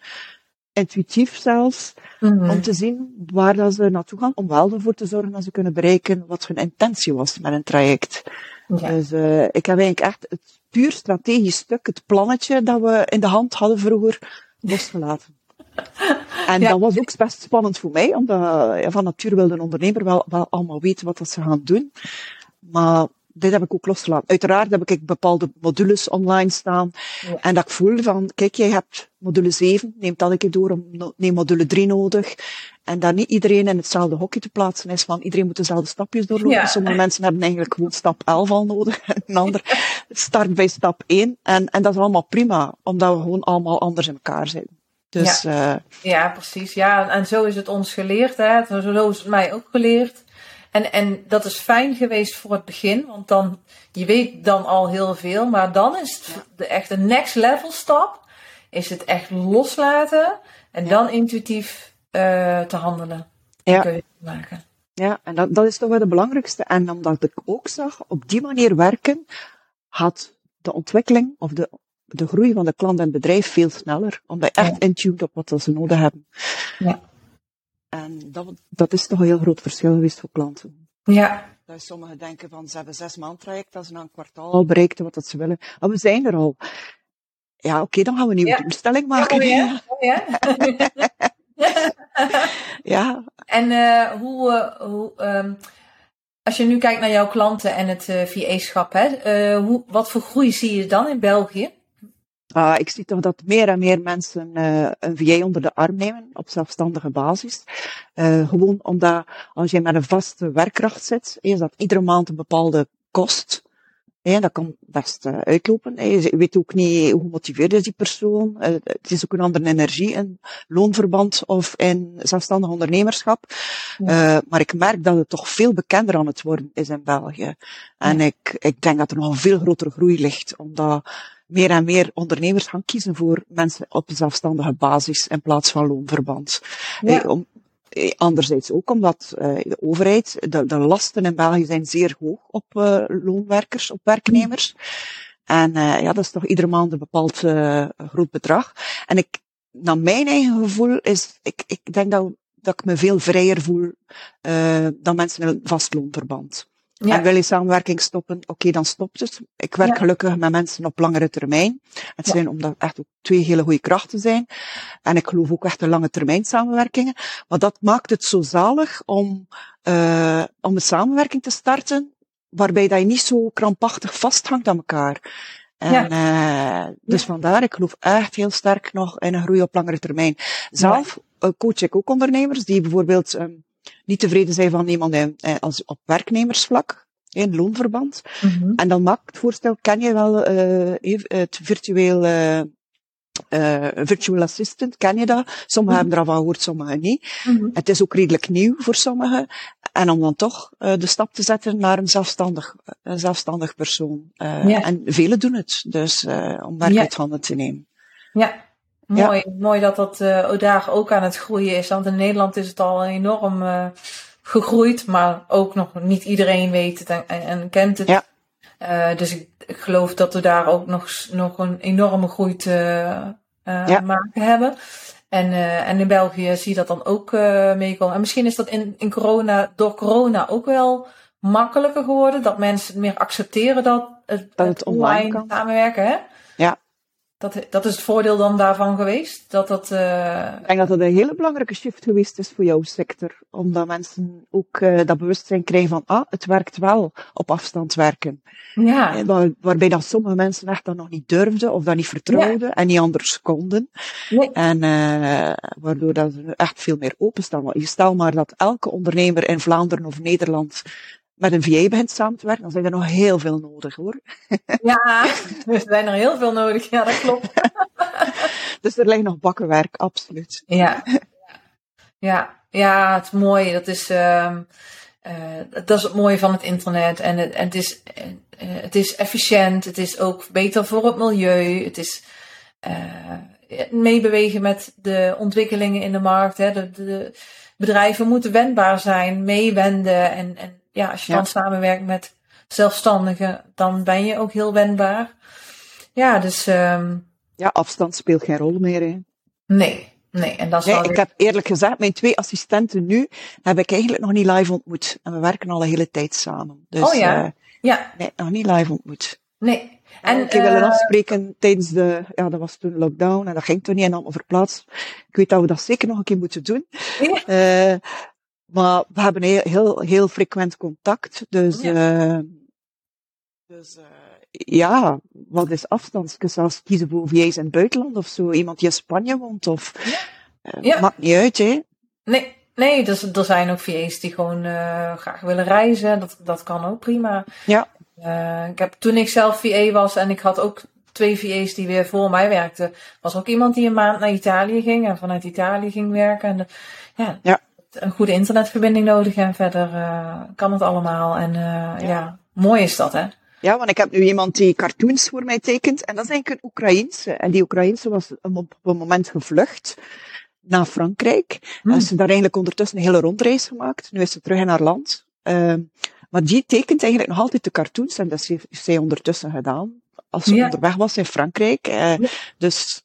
Intuïtief zelfs. Mm -hmm. Om te zien waar dat ze naartoe gaan. Om wel ervoor te zorgen dat ze kunnen bereiken wat hun intentie was met een traject. Ja. Dus uh, ik heb eigenlijk echt het puur strategisch stuk, het plannetje dat we in de hand hadden vroeger, losgelaten. En ja. dat was ook best spannend voor mij, omdat ja, van nature wilde een ondernemer wel, wel allemaal weten wat dat ze gaan doen. Maar dit heb ik ook losgelaten. Uiteraard heb ik bepaalde modules online staan. Ja. En dat ik voel van, kijk, jij hebt module 7, neem dat een keer door, neem module 3 nodig. En dat niet iedereen in hetzelfde hokje te plaatsen is van, iedereen moet dezelfde stapjes doorlopen. Ja. Sommige mensen hebben eigenlijk gewoon stap 11 al nodig. En een ander start bij stap 1. En, en dat is allemaal prima, omdat we gewoon allemaal anders in elkaar zitten. Dus, ja. Uh, ja, precies. Ja, en zo is het ons geleerd. Hè. Zo is het mij ook geleerd. En, en dat is fijn geweest voor het begin, want dan, je weet dan al heel veel, maar dan is het de echte next level stap, is het echt loslaten en ja. dan intuïtief uh, te handelen. Ja. Te maken. Ja, en dat, dat is toch wel de belangrijkste. En omdat ik ook zag, op die manier werken, had de ontwikkeling of de de groei van de klant en bedrijf veel sneller, omdat je echt intuned op wat ze nodig hebben. Ja. En dat, dat is toch een heel groot verschil geweest voor klanten. Ja. Dat sommigen denken van, ze hebben zes maand traject, dat ze na een kwartaal al bereikten wat dat ze willen. Maar we zijn er al. Ja, oké, okay, dan gaan we een nieuwe ja. maken. Oh ja? Oh ja? ja. En uh, hoe, uh, hoe um, als je nu kijkt naar jouw klanten en het uh, VA-schap, hè, hoe, wat voor groei zie je dan in België? Uh, ik zie toch dat meer en meer mensen uh, een VA onder de arm nemen op zelfstandige basis. Uh, gewoon omdat als je met een vaste werkkracht zit, is dat iedere maand een bepaalde kost. Ja, dat kan best uh, uitlopen. Je weet ook niet hoe gemotiveerd is die persoon. Het is ook een andere energie in loonverband of in zelfstandig ondernemerschap. Ja. Uh, maar ik merk dat het toch veel bekender aan het worden is in België. En ja. ik, ik denk dat er nog een veel grotere groei ligt, omdat meer en meer ondernemers gaan kiezen voor mensen op zelfstandige basis in plaats van loonverband. Ja. Eh, om, eh, anderzijds ook omdat uh, de overheid, de, de, lasten in België zijn zeer hoog op uh, loonwerkers, op werknemers. En ja, dat is toch iedere maand een bepaald groot bedrag. En ik, naar mijn eigen gevoel is, ik, ik denk dat, dat ik me veel vrijer voel dan mensen in een vastloonverband. Ja. En wil je samenwerking stoppen, oké, okay, dan stopt het. Ik werk ja. gelukkig met mensen op langere termijn. Het zijn omdat echt ook twee hele goede krachten zijn. En ik geloof ook echt in lange termijn samenwerkingen. Maar dat maakt het zo zalig om, uh, om een samenwerking te starten, waarbij dat je niet zo krampachtig vasthangt aan elkaar. En, ja. uh, dus vandaar, ik geloof echt heel sterk nog in een groei op langere termijn. Zelf uh, coach ik ook ondernemers die bijvoorbeeld um, niet tevreden zijn van iemand in, als op werknemersvlak, in loonverband. Mm -hmm. En dan maakt het voorstel, ken je wel uh, het virtueel uh, virtual assistant, ken je dat? Sommigen mm -hmm. hebben ervan gehoord, sommigen niet. Mm -hmm. Het is ook redelijk nieuw voor sommigen. En om dan toch uh, de stap te zetten naar een zelfstandig, een zelfstandig persoon. Ja. En velen doen het, dus om werk ja. uit handen te nemen. Ja, Mooi, ja. mooi dat dat uh, daar ook aan het groeien is. Want in Nederland is het al enorm uh, gegroeid, maar ook nog niet iedereen weet het en, en kent het. Ja. Uh, dus ik, ik, geloof dat we daar ook nog, nog een enorme groei te ja. maken hebben. En, en in België zie je dat dan ook meekomen. En misschien is dat in, in corona, door corona ook wel makkelijker geworden. Dat mensen meer accepteren dat het, dat het online, online samenwerken. Hè? Dat, dat is het voordeel dan daarvan geweest? Dat dat, uh... Ik denk dat dat een hele belangrijke shift geweest is voor jouw sector. Omdat mensen ook uh, dat bewustzijn krijgen van, ah, het werkt wel op afstand werken. Ja. Waar, waarbij dat sommige mensen echt dat nog niet durfden of dat niet vertrouwden ja. en niet anders konden. Nee. En uh, waardoor dat ze echt veel meer openstaan. Je stel maar dat elke ondernemer in Vlaanderen of Nederland met een VA begint samen te werken, dan zijn er nog heel veel nodig hoor. Ja, er zijn er heel veel nodig, ja dat klopt. dus er ligt nog bakkenwerk, absoluut. Ja, ja, ja het is mooi. Dat is, uh, uh, dat is het mooie van het internet. En het, en het, is, uh, het is efficiënt, het is ook beter voor het milieu. Het is meebewegen met de ontwikkelingen in de markt. Hè. De, de bedrijven moeten wendbaar zijn, meewenden en, en ja, als je ja. dan samenwerkt met zelfstandigen, dan ben je ook heel wendbaar. Ja, dus. Um, ja, afstand speelt geen rol meer. Hè? Nee, nee. En dat is nee, ik heb eerlijk gezegd, mijn twee assistenten nu heb ik eigenlijk nog niet live ontmoet. En we werken al een hele tijd samen. Dus, oh ja. Uh, ja. Nee, nog niet live ontmoet. Nee. En, ik uh, willen afspreken tijdens de, ja, dat was toen lockdown en dat ging toen niet en allemaal verplaatst. Ik weet dat we dat zeker nog een keer moeten doen. Ja. Uh, maar we hebben heel, heel, heel frequent contact. Dus, ja. Uh, dus uh, ja, wat is afstand? Je zelfs kiezen voor VA's in het buitenland of zo. Iemand die in Spanje woont of... Ja. Uh, ja. Maakt niet uit, hè? Nee, nee dus, er zijn ook VA's die gewoon graag willen reizen. Dat, dat kan ook prima. Ja. ik heb, toen ik zelf VA was en ik had ook twee VA's die weer voor mij werkten, was ook iemand die een maand naar Italië ging en vanuit Italië ging werken. En ja, ja een goede internetverbinding nodig en verder uh, kan het allemaal. En uh, ja. ja. mooi is dat, hè? Ja, want ik heb nu iemand die cartoons voor mij tekent. En dat is eigenlijk een Oekraïense. En die Oekraïense was op een moment gevlucht naar Frankrijk. Hmm. En ze daar eigenlijk ondertussen een hele rondreis gemaakt. Nu is ze terug in haar land. Uh, maar die tekent eigenlijk nog altijd de cartoons. En dat heeft zij ondertussen gedaan. Als ze ja. onderweg was in Frankrijk. Ja. Dus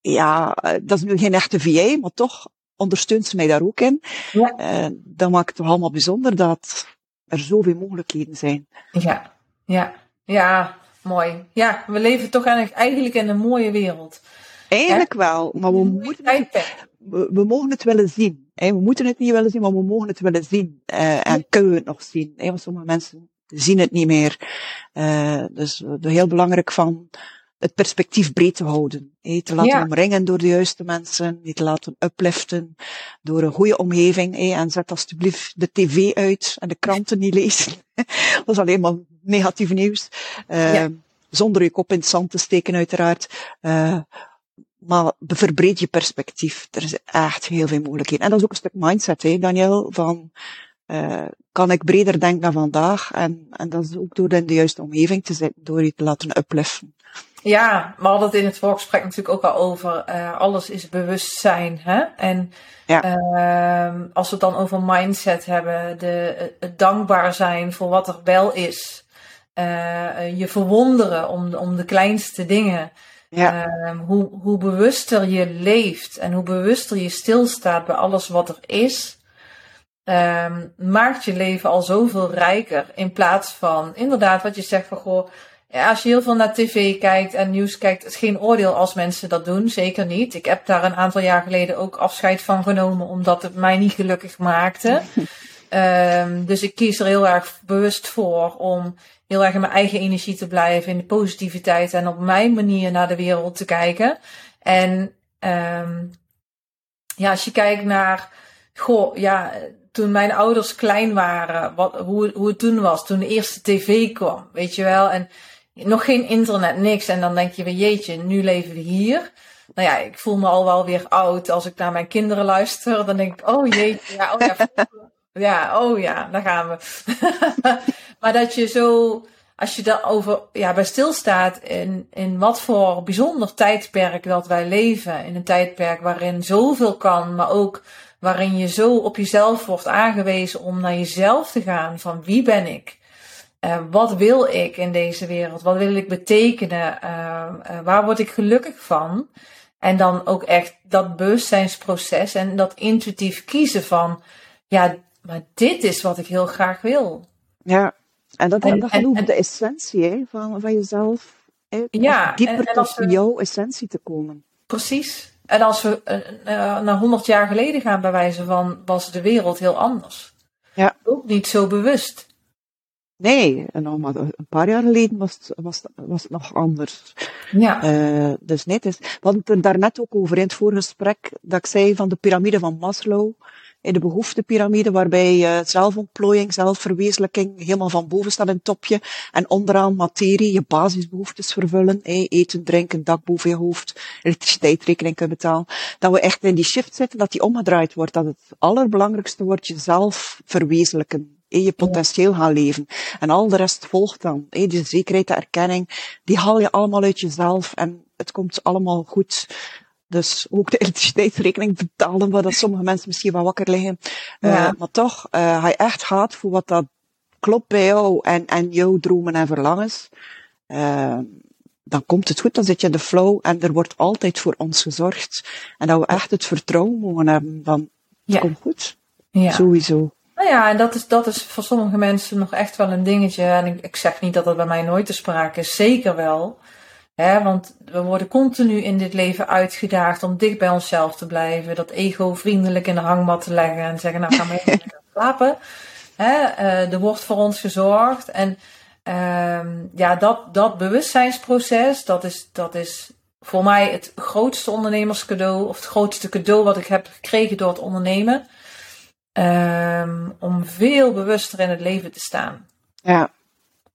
ja, dat is nu geen echte VA, maar toch ondersteunt ze mij daar ook in. Ja. Uh, dat maakt het toch allemaal bijzonder dat er zoveel mogelijkheden zijn. Ja, ja, ja, mooi. Ja, we leven toch eigenlijk in een mooie wereld. Eigenlijk wel, maar we moeten het, we, we, mogen het willen zien. Hè? We moeten het niet willen zien, maar we mogen het willen zien. Uh, en kunnen we het nog zien. Hè? Want sommige mensen zien het niet meer. Uh, dus heel belangrijk van het perspectief breed te houden. Te laten omringen door de juiste mensen, je te laten upliften door een goede omgeving. En zet alsjeblieft de tv uit en de kranten niet lezen. dat is alleen maar negatief nieuws. Uh, Zonder je kop in het zand te steken uiteraard. Uh, maar verbreed je perspectief. Er is echt heel veel mogelijkheden. En dat is ook een stuk mindset, hè, Daniel, van uh, kan ik breder denken dan vandaag. En, en dat is ook door in de juiste omgeving te zitten, door je te laten upliften. Ja, maar hadden het in het voorgesprek natuurlijk ook al over uh, alles is bewustzijn. Hè? En ja. uh, als we het dan over mindset hebben, de, het dankbaar zijn voor wat er wel is. Uh, je verwonderen om, om de kleinste dingen. Ja. Uh, hoe, hoe bewuster je leeft en hoe bewuster je stilstaat bij alles wat er is, uh, maakt je leven al zoveel rijker. In plaats van inderdaad wat je zegt van goh, ja, als je heel veel naar tv kijkt en nieuws kijkt, het is geen oordeel als mensen dat doen, zeker niet. Ik heb daar een aantal jaar geleden ook afscheid van genomen, omdat het mij niet gelukkig maakte. um, dus ik kies er heel erg bewust voor om heel erg in mijn eigen energie te blijven, in de positiviteit en op mijn manier naar de wereld te kijken. En um, ja, als je kijkt naar, goh, ja, toen mijn ouders klein waren, wat, hoe, hoe het toen was, toen de eerste tv kwam, weet je wel. En nog geen internet, niks. En dan denk je weer, jeetje, nu leven we hier. Nou ja, ik voel me al wel weer oud als ik naar mijn kinderen luister. Dan denk ik, oh jeetje, ja, oh ja, ja, oh ja, daar gaan we. maar dat je zo, als je daarover ja, bij stilstaat in, in wat voor bijzonder tijdperk dat wij leven. In een tijdperk waarin zoveel kan, maar ook waarin je zo op jezelf wordt aangewezen om naar jezelf te gaan. Van wie ben ik? Uh, wat wil ik in deze wereld? Wat wil ik betekenen? Uh, uh, waar word ik gelukkig van? En dan ook echt dat bewustzijnsproces en dat intuïtief kiezen van, ja, maar dit is wat ik heel graag wil. Ja, en dat, en, dat de essentie hè, van, van jezelf. Hè, ja, dieper tot jouw essentie te komen. Precies. En als we naar 100 jaar geleden gaan, bij wijze van, was de wereld heel anders. Ja. Ook niet zo bewust. Nee, en nog maar een paar jaar geleden was het, was, was het nog anders. Ja. Uh, dus nee, het is, we hadden het daarnet ook over in het voorgesprek, dat ik zei van de piramide van Maslow, in de behoeftepiramide, waarbij uh, zelfontplooiing, zelfverwezenlijking helemaal van boven staat in het topje, en onderaan materie, je basisbehoeftes vervullen, hey, eten, drinken, dak boven je hoofd, elektriciteitsrekening kunnen betalen, dat we echt in die shift zitten, dat die omgedraaid wordt, dat het allerbelangrijkste wordt jezelf verwezenlijken je potentieel gaan leven. En al de rest volgt dan. Die zekerheid, de erkenning, die haal je allemaal uit jezelf en het komt allemaal goed. Dus ook de elektriciteitsrekening betalen, waar dat sommige mensen misschien wel wakker liggen. Eh, ja. Uh, maar toch, uh, hij echt gaat voor wat dat klopt bij jou en, en jouw dromen en verlangens. Uh, dan komt het goed, dan zit je in de flow en er wordt altijd voor ons gezorgd. En dat we echt het vertrouwen mogen hebben van, het ja. komt goed. Ja. Sowieso. Nou ja, en dat is, dat is voor sommige mensen nog echt wel een dingetje. En ik, ik zeg niet dat dat bij mij nooit te sprake is, zeker wel. Hè, want we worden continu in dit leven uitgedaagd om dicht bij onszelf te blijven. Dat ego vriendelijk in de hangmat te leggen en zeggen, nou gaan we even slapen. Hè, uh, er wordt voor ons gezorgd. En uh, ja, dat, dat bewustzijnsproces, dat is, dat is voor mij het grootste ondernemerscadeau. Of het grootste cadeau wat ik heb gekregen door het ondernemen. Um, om veel bewuster in het leven te staan. Ja.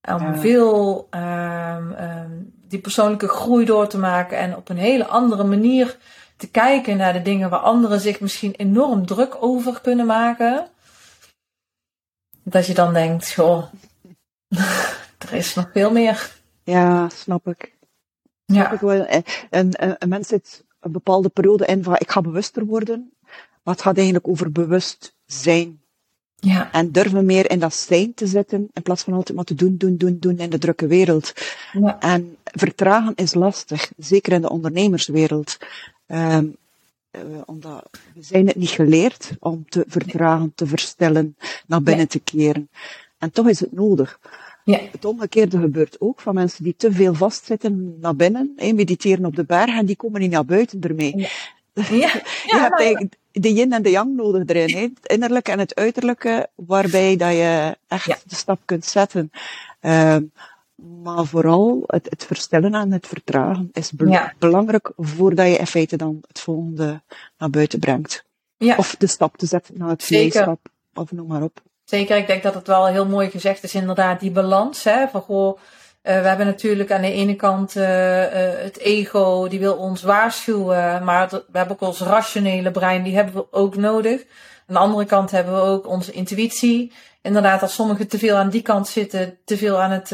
Om veel um, um, die persoonlijke groei door te maken en op een hele andere manier te kijken naar de dingen waar anderen zich misschien enorm druk over kunnen maken. Dat je dan denkt, joh, er is nog veel meer. Ja, snap ik. Snap ja. ik wel. En, en, een mens zit een bepaalde periode in van ik ga bewuster worden. Maar het gaat eigenlijk over bewust zijn. Ja. En durven meer in dat zijn te zitten, in plaats van altijd maar te doen, doen, doen, doen in de drukke wereld. Ja. En vertragen is lastig, zeker in de ondernemerswereld. Um, omdat we zijn het niet geleerd om te vertragen, te verstellen, naar binnen te keren. En toch is het nodig. Ja. Het omgekeerde gebeurt ook van mensen die te veel vastzitten naar binnen, mediteren op de berg en die komen niet naar buiten ermee. Ja. Ja, je hebt eigenlijk de yin en de yang nodig erin. Het innerlijke en het uiterlijke, waarbij dat je echt de stap kunt zetten. Uh, Maar vooral het, het verstellen en het vertragen is belangrijk voordat je in feite dan het volgende naar buiten brengt. Ja. Of de stap te zetten naar het vleesschap, of noem maar op. Zeker, ik denk dat het wel heel mooi gezegd is, inderdaad, die balans. Hè, van goh, uh, we hebben natuurlijk aan de ene kant uh, uh, het ego, die wil ons waarschuwen, maar we hebben ook ons rationele brein, die hebben we ook nodig. Aan de andere kant hebben we ook onze intuïtie. Inderdaad, als sommigen te veel aan die kant zitten, te veel aan het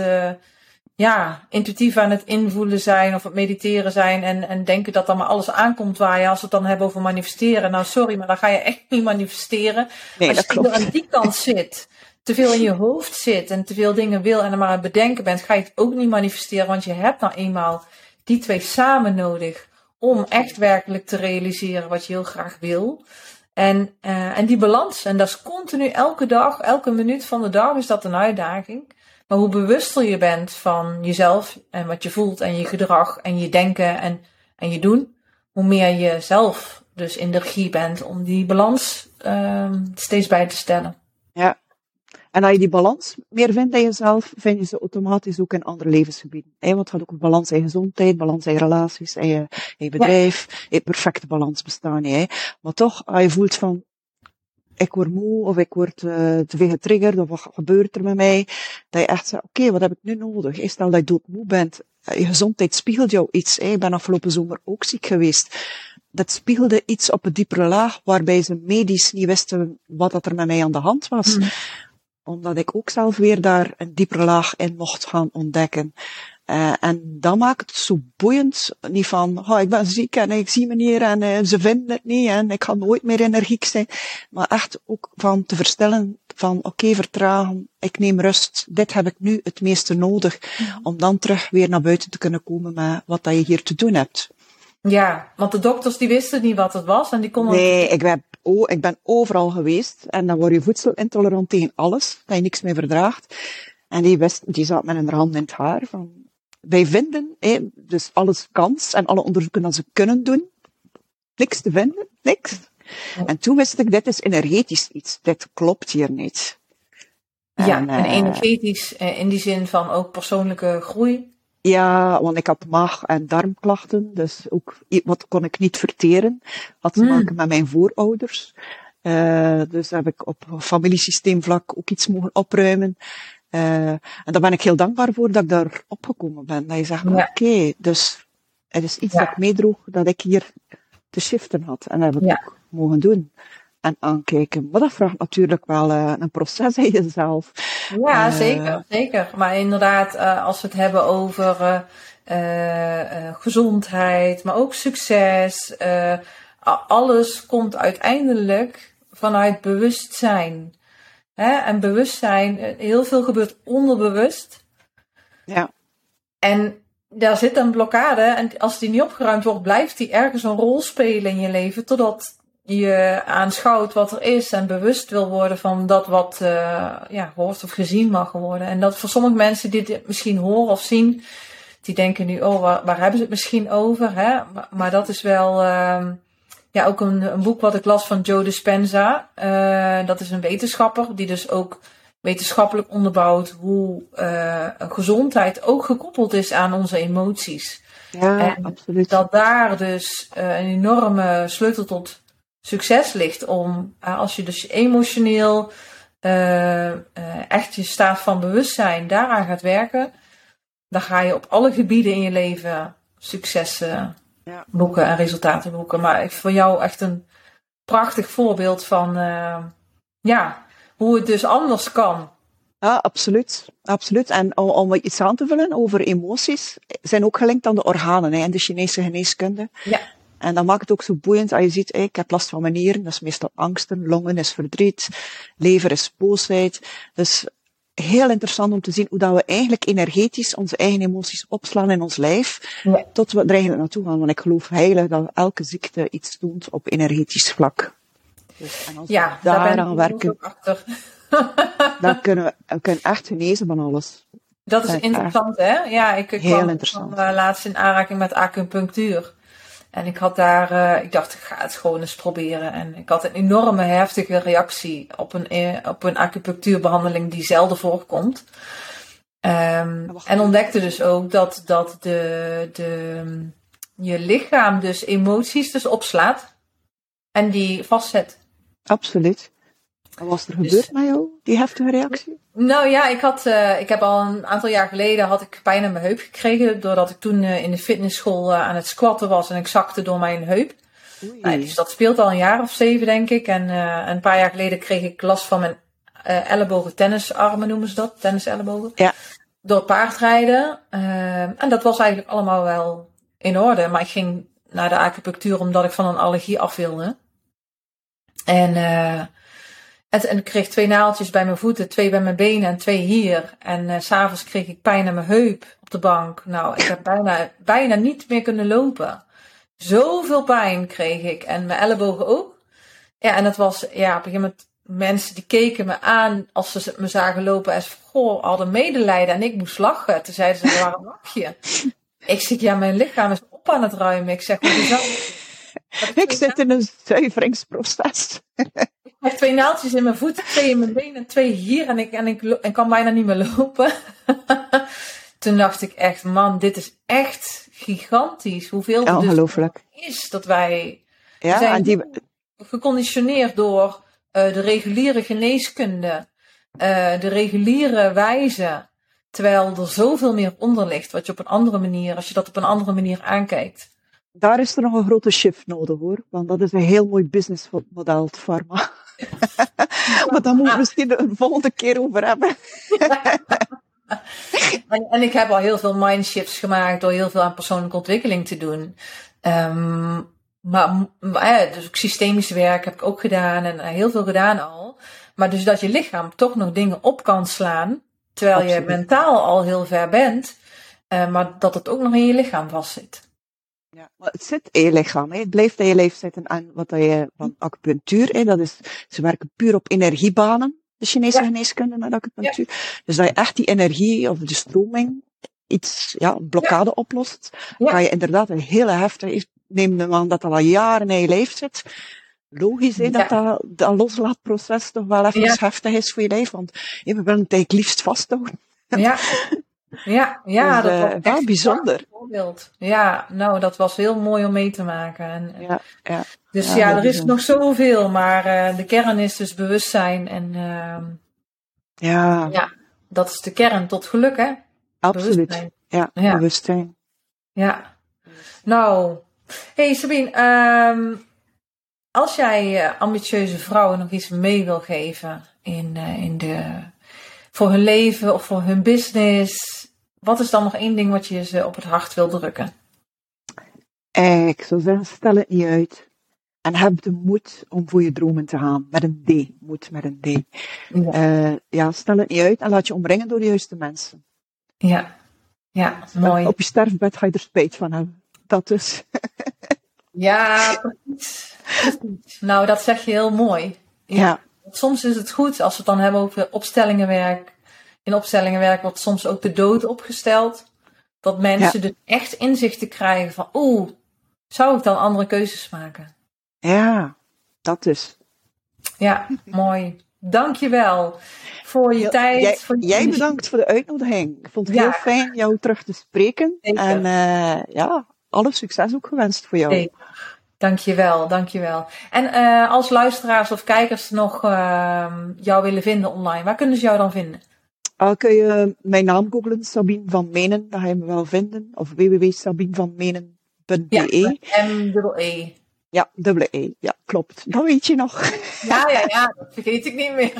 ja, intuïtief aan het invoelen zijn of het mediteren zijn en, en denken dat dan maar alles aankomt waar je, als we het dan hebben over manifesteren. Nou, sorry, maar dan ga je echt niet manifesteren. Nee, als je klopt. aan die kant zit, te veel in je hoofd zit en te veel dingen wil en er maar aan het bedenken bent, ga je het ook niet manifesteren, want je hebt nou eenmaal die twee samen nodig om echt werkelijk te realiseren wat je heel graag wil. En, uh, en die balans, en dat is continu elke dag, elke minuut van de dag is dat een uitdaging. Maar hoe bewuster je bent van jezelf en wat je voelt en je gedrag en je denken en, en je doen, hoe meer je zelf dus in de regie bent om die balans uh, steeds bij te stellen. Ja. En als je die balans meer vindt in jezelf, vind je ze automatisch ook in andere levensgebieden. Want het gaat ook een balans in gezondheid, balans in relaties, in je, in je bedrijf, ja. perfecte balans bestaan. Hè. Maar toch, als je voelt van, ik word moe of ik word uh, te veel getriggerd of wat gebeurt er met mij, dat je echt zegt, oké, okay, wat heb ik nu nodig? Stel dat je doodmoe bent, eh, je gezondheid spiegelt jou iets. Hè? Ik ben afgelopen zomer ook ziek geweest. Dat spiegelde iets op een diepere laag, waarbij ze medisch niet wisten wat er met mij aan de hand was. Mm. Omdat ik ook zelf weer daar een diepere laag in mocht gaan ontdekken. Uh, en dat maakt het zo boeiend. Niet van, oh, ik ben ziek en ik zie meneer en uh, ze vinden het niet en ik ga nooit meer energiek zijn. Maar echt ook van te verstellen van, oké, okay, vertragen, ik neem rust, dit heb ik nu het meeste nodig. Ja. Om dan terug weer naar buiten te kunnen komen met wat dat je hier te doen hebt. Ja, want de dokters die wisten niet wat het was en die konden... Nee, ik ben, oh, ik ben overal geweest en dan word je voedselintolerant tegen alles, dat je niks meer verdraagt. En die wist, die zat met een hand in het haar van, wij vinden, dus alles kans en alle onderzoeken dat ze kunnen doen, niks te vinden, niks. En toen wist ik, dit is energetisch iets, dit klopt hier niet. Ja, en, en energetisch uh, in die zin van ook persoonlijke groei. Ja, want ik had maag- en darmklachten, dus ook wat kon ik niet verteren. Had te hmm. maken met mijn voorouders. Uh, dus heb ik op familiesysteemvlak ook iets mogen opruimen. Uh, en daar ben ik heel dankbaar voor dat ik daar opgekomen ben. Dat je zegt, ja. oké, okay, dus het is iets ja. dat ik meedroeg, dat ik hier te shiften had. En dat heb ik ja. ook mogen doen en aankijken. Maar dat vraagt natuurlijk wel uh, een proces in jezelf. Ja, uh, zeker, zeker. Maar inderdaad, uh, als we het hebben over gezondheid, maar ook succes, alles komt uiteindelijk vanuit bewustzijn. Hè? En bewustzijn, eh, heel veel gebeurt onderbewust. Ja. En daar zit een blokkade. En als die niet opgeruimd wordt, blijft die ergens een rol spelen in je leven. Totdat je aanschouwt wat er is en bewust wil worden van dat wat uh, ja, gehoord of gezien mag worden. En dat voor sommige mensen die dit misschien horen of zien, die denken nu, oh, waar, waar hebben ze het misschien over? Hè? Maar, maar dat is wel. Uh, ja, ook een, een boek wat ik las van Joe Dispenza. Uh, dat is een wetenschapper die dus ook wetenschappelijk onderbouwt hoe uh, gezondheid ook gekoppeld is aan onze emoties. Ja, en absoluut. Dat daar dus een enorme sleutel tot succes ligt om, als je dus emotioneel echt je staat van bewustzijn daaraan gaat werken, dan ga je op alle gebieden in je leven successen ja. boeken en resultaten boeken. Maar voor jou echt een prachtig voorbeeld van uh, ja, hoe het dus anders kan. Ja, absoluut. absoluut. En om, om iets aan te vullen over emoties, zijn ook gelinkt aan de organen hè, in de Chinese geneeskunde. Ja. En dat maakt het ook zo boeiend als je ziet, ik heb last van mijn nieren, dat is meestal angsten, longen is verdriet, lever is boosheid. Dus heel interessant om te zien hoe dat we eigenlijk energetisch onze eigen emoties opslaan in ons lijf, ja. tot we er eigenlijk naartoe gaan. Want ik geloof heilig dat elke ziekte iets doet op energetisch vlak. Dus, en als ja, we daaraan werken, dan kunnen we, we kunnen echt genezen van alles. Dat is interessant, hè? Ja, ik, kwam, kwam uh, laatst in aanraking met acupunctuur. En ik had daar, uh, ik dacht, ik ga het gewoon eens proberen. En ik had een enorme heftige reactie op een, eh, op een acupunctuurbehandeling die zelden voorkomt. Ehm, en ontdekte dus ook dat, dat de, de, je lichaam dus emoties dus opslaat en die vastzet. Absoluut. Wat was er dus- gebeurd met jou, die heftige reactie? Nou ja, ik, had, uh, ik heb al een aantal jaar geleden had ik pijn aan mijn heup gekregen. Doordat ik toen uh, in de fitnessschool uh, aan het squatten was en ik zakte door mijn heup. Nou, dus dat speelt al een jaar of zeven, denk ik. En een paar jaar geleden kreeg ik last van mijn ellebogen, tennisarmen noemen ze dat, tennisellebogen. Ja. Door paardrijden. en dat was eigenlijk allemaal wel in orde. Maar ik ging naar de acupunctuur omdat ik van een allergie af wilde. En en, ik kreeg twee naaltjes bij mijn voeten, twee bij mijn benen en twee hier. En uh, s'avonds kreeg ik pijn aan mijn heup op de bank. Nou, ik heb bijna, bijna niet meer kunnen lopen. Zoveel pijn kreeg ik. En mijn ellebogen ook. Ja, en dat was, ja, op een gegeven moment, mensen die keken me aan als ze me zagen lopen. En ze goh, hadden medelijden en ik moest lachen. Toen zeiden ze, waarom lach je? Ik zeg, ja, mijn lichaam is op aan het ruimen. Ik zeg, dat? Ik zit in een zuiveringsproces. Ik heb twee naaltjes in mijn voeten, twee in mijn benen en twee hier. En ik, en ik en kan bijna niet meer lopen. Toen dacht ik echt, man, dit is echt gigantisch. Hoeveel ja, dus is dat wij ja, zijn en die... geconditioneerd door uh, de reguliere geneeskunde, uh, de reguliere wijze. Terwijl er zoveel meer onder ligt, wat je op een andere manier, als je dat op een andere manier aankijkt, daar is er nog een grote shift nodig hoor. Want dat is een heel mooi businessmodel, het pharma. maar daar moeten we misschien een volgende keer over hebben. en, en, ik heb al heel veel mindshifts gemaakt door heel veel aan persoonlijke ontwikkeling te doen. Um, maar, maar dus ook systemisch werk heb ik ook gedaan en heel veel gedaan al. Maar dus dat je lichaam toch nog dingen op kan slaan, terwijl je mentaal al heel ver bent, uh, maar dat het ook nog in je lichaam vastzit. Ja, maar het zit in je lichaam. Hè. Het blijft in je lijf zitten aan wat je van acupunctuur. Hè. Dat is, ze werken puur op energiebanen, de Chinese ja. geneeskunde met acupunctuur. Ja. Dus dat je echt die energie of de stroming iets, ja, een blokkade ja. oplost. Kan je inderdaad een hele heftige, neem de man dat al jaren in je lijf zit. Logisch hè, dat, dat dat loslaatproces toch wel even heftig is voor je lijf. Want we willen het eigenlijk liefst vasthouden. Ja. Ja, ja dus, dat was uh, wel bijzonder. Voorbeeld. Ja, nou, dat was heel mooi om mee te maken. En, ja, ja, dus ja, ja er is nog zoveel, maar uh, de kern is dus bewustzijn. En uh, ja. ja, dat is de kern tot geluk, hè? Absoluut. Bewustzijn. Ja, ja, bewustzijn. Ja. Nou, hey Sabine, um, als jij ambitieuze vrouwen nog iets mee wil geven in, in de, voor hun leven of voor hun business, wat is dan nog één ding wat je ze op het hart wil drukken? Ik zou zeggen, stel het niet uit. En heb de moed om voor je dromen te gaan. Met een D. Moed met een D. Ja. Uh, ja, stel het niet uit en laat je omringen door de juiste mensen. Ja, ja, mooi. Op je sterfbed ga je er spijt van hebben. Dat dus. ja, precies. Nou, dat zeg je heel mooi. Ja. ja. Soms is het goed als we het dan hebben over opstellingenwerk, in opstellingenwerk wordt soms ook de dood opgesteld. Dat mensen ja. dus echt inzichten krijgen van, oeh, zou ik dan andere keuzes maken? Ja, dat dus. Ja, mooi. Dankjewel voor je tijd. Jij, voor je jij bedankt voor de uitnodiging. Ik vond het ja. heel fijn jou terug te spreken. Zeker. En uh, ja, alle succes ook gewenst voor jou. Zeker. Dankjewel, dankjewel. En uh, als luisteraars of kijkers nog uh, jou willen vinden online, waar kunnen ze jou dan vinden? Uh, kun je mijn naam googlen, Sabine van Menen, dan ga je me wel vinden. Of www.sabinevanmenen.be. Ja, M-E. Ja, dubbele E. Ja, klopt. Dat weet je nog. Ja, ja, ja. Dat vergeet ik niet meer.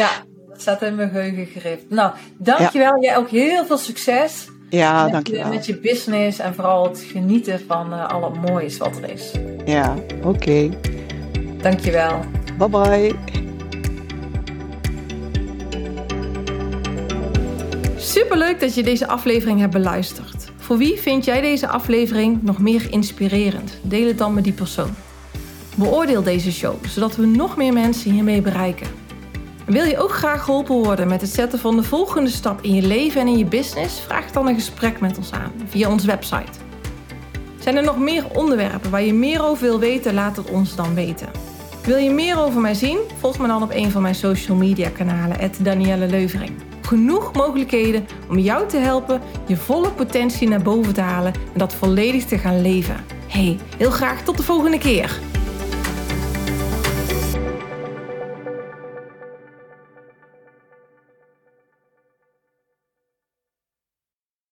ja, dat staat in mijn geheugen gegrift. Nou, dankjewel. Ja. Jij ook heel veel succes. Ja, met dankjewel. Je, met je business en vooral het genieten van uh, alle moois wat er is. Ja, oké. Okay. Dankjewel. Bye bye. Superleuk dat je deze aflevering hebt beluisterd. Voor wie vind jij deze aflevering nog meer inspirerend? Deel het dan met die persoon. Beoordeel deze show, zodat we nog meer mensen hiermee bereiken. Wil je ook graag geholpen worden met het zetten van de volgende stap in je leven en in je business? Vraag dan een gesprek met ons aan via onze website. Zijn er nog meer onderwerpen waar je meer over wil weten? Laat het ons dan weten. Wil je meer over mij zien? Volg me dan op een van mijn social media kanalen, Danielle Leuvering. Genoeg mogelijkheden om jou te helpen je volle potentie naar boven te halen en dat volledig te gaan leven. Hey, heel graag tot de volgende keer.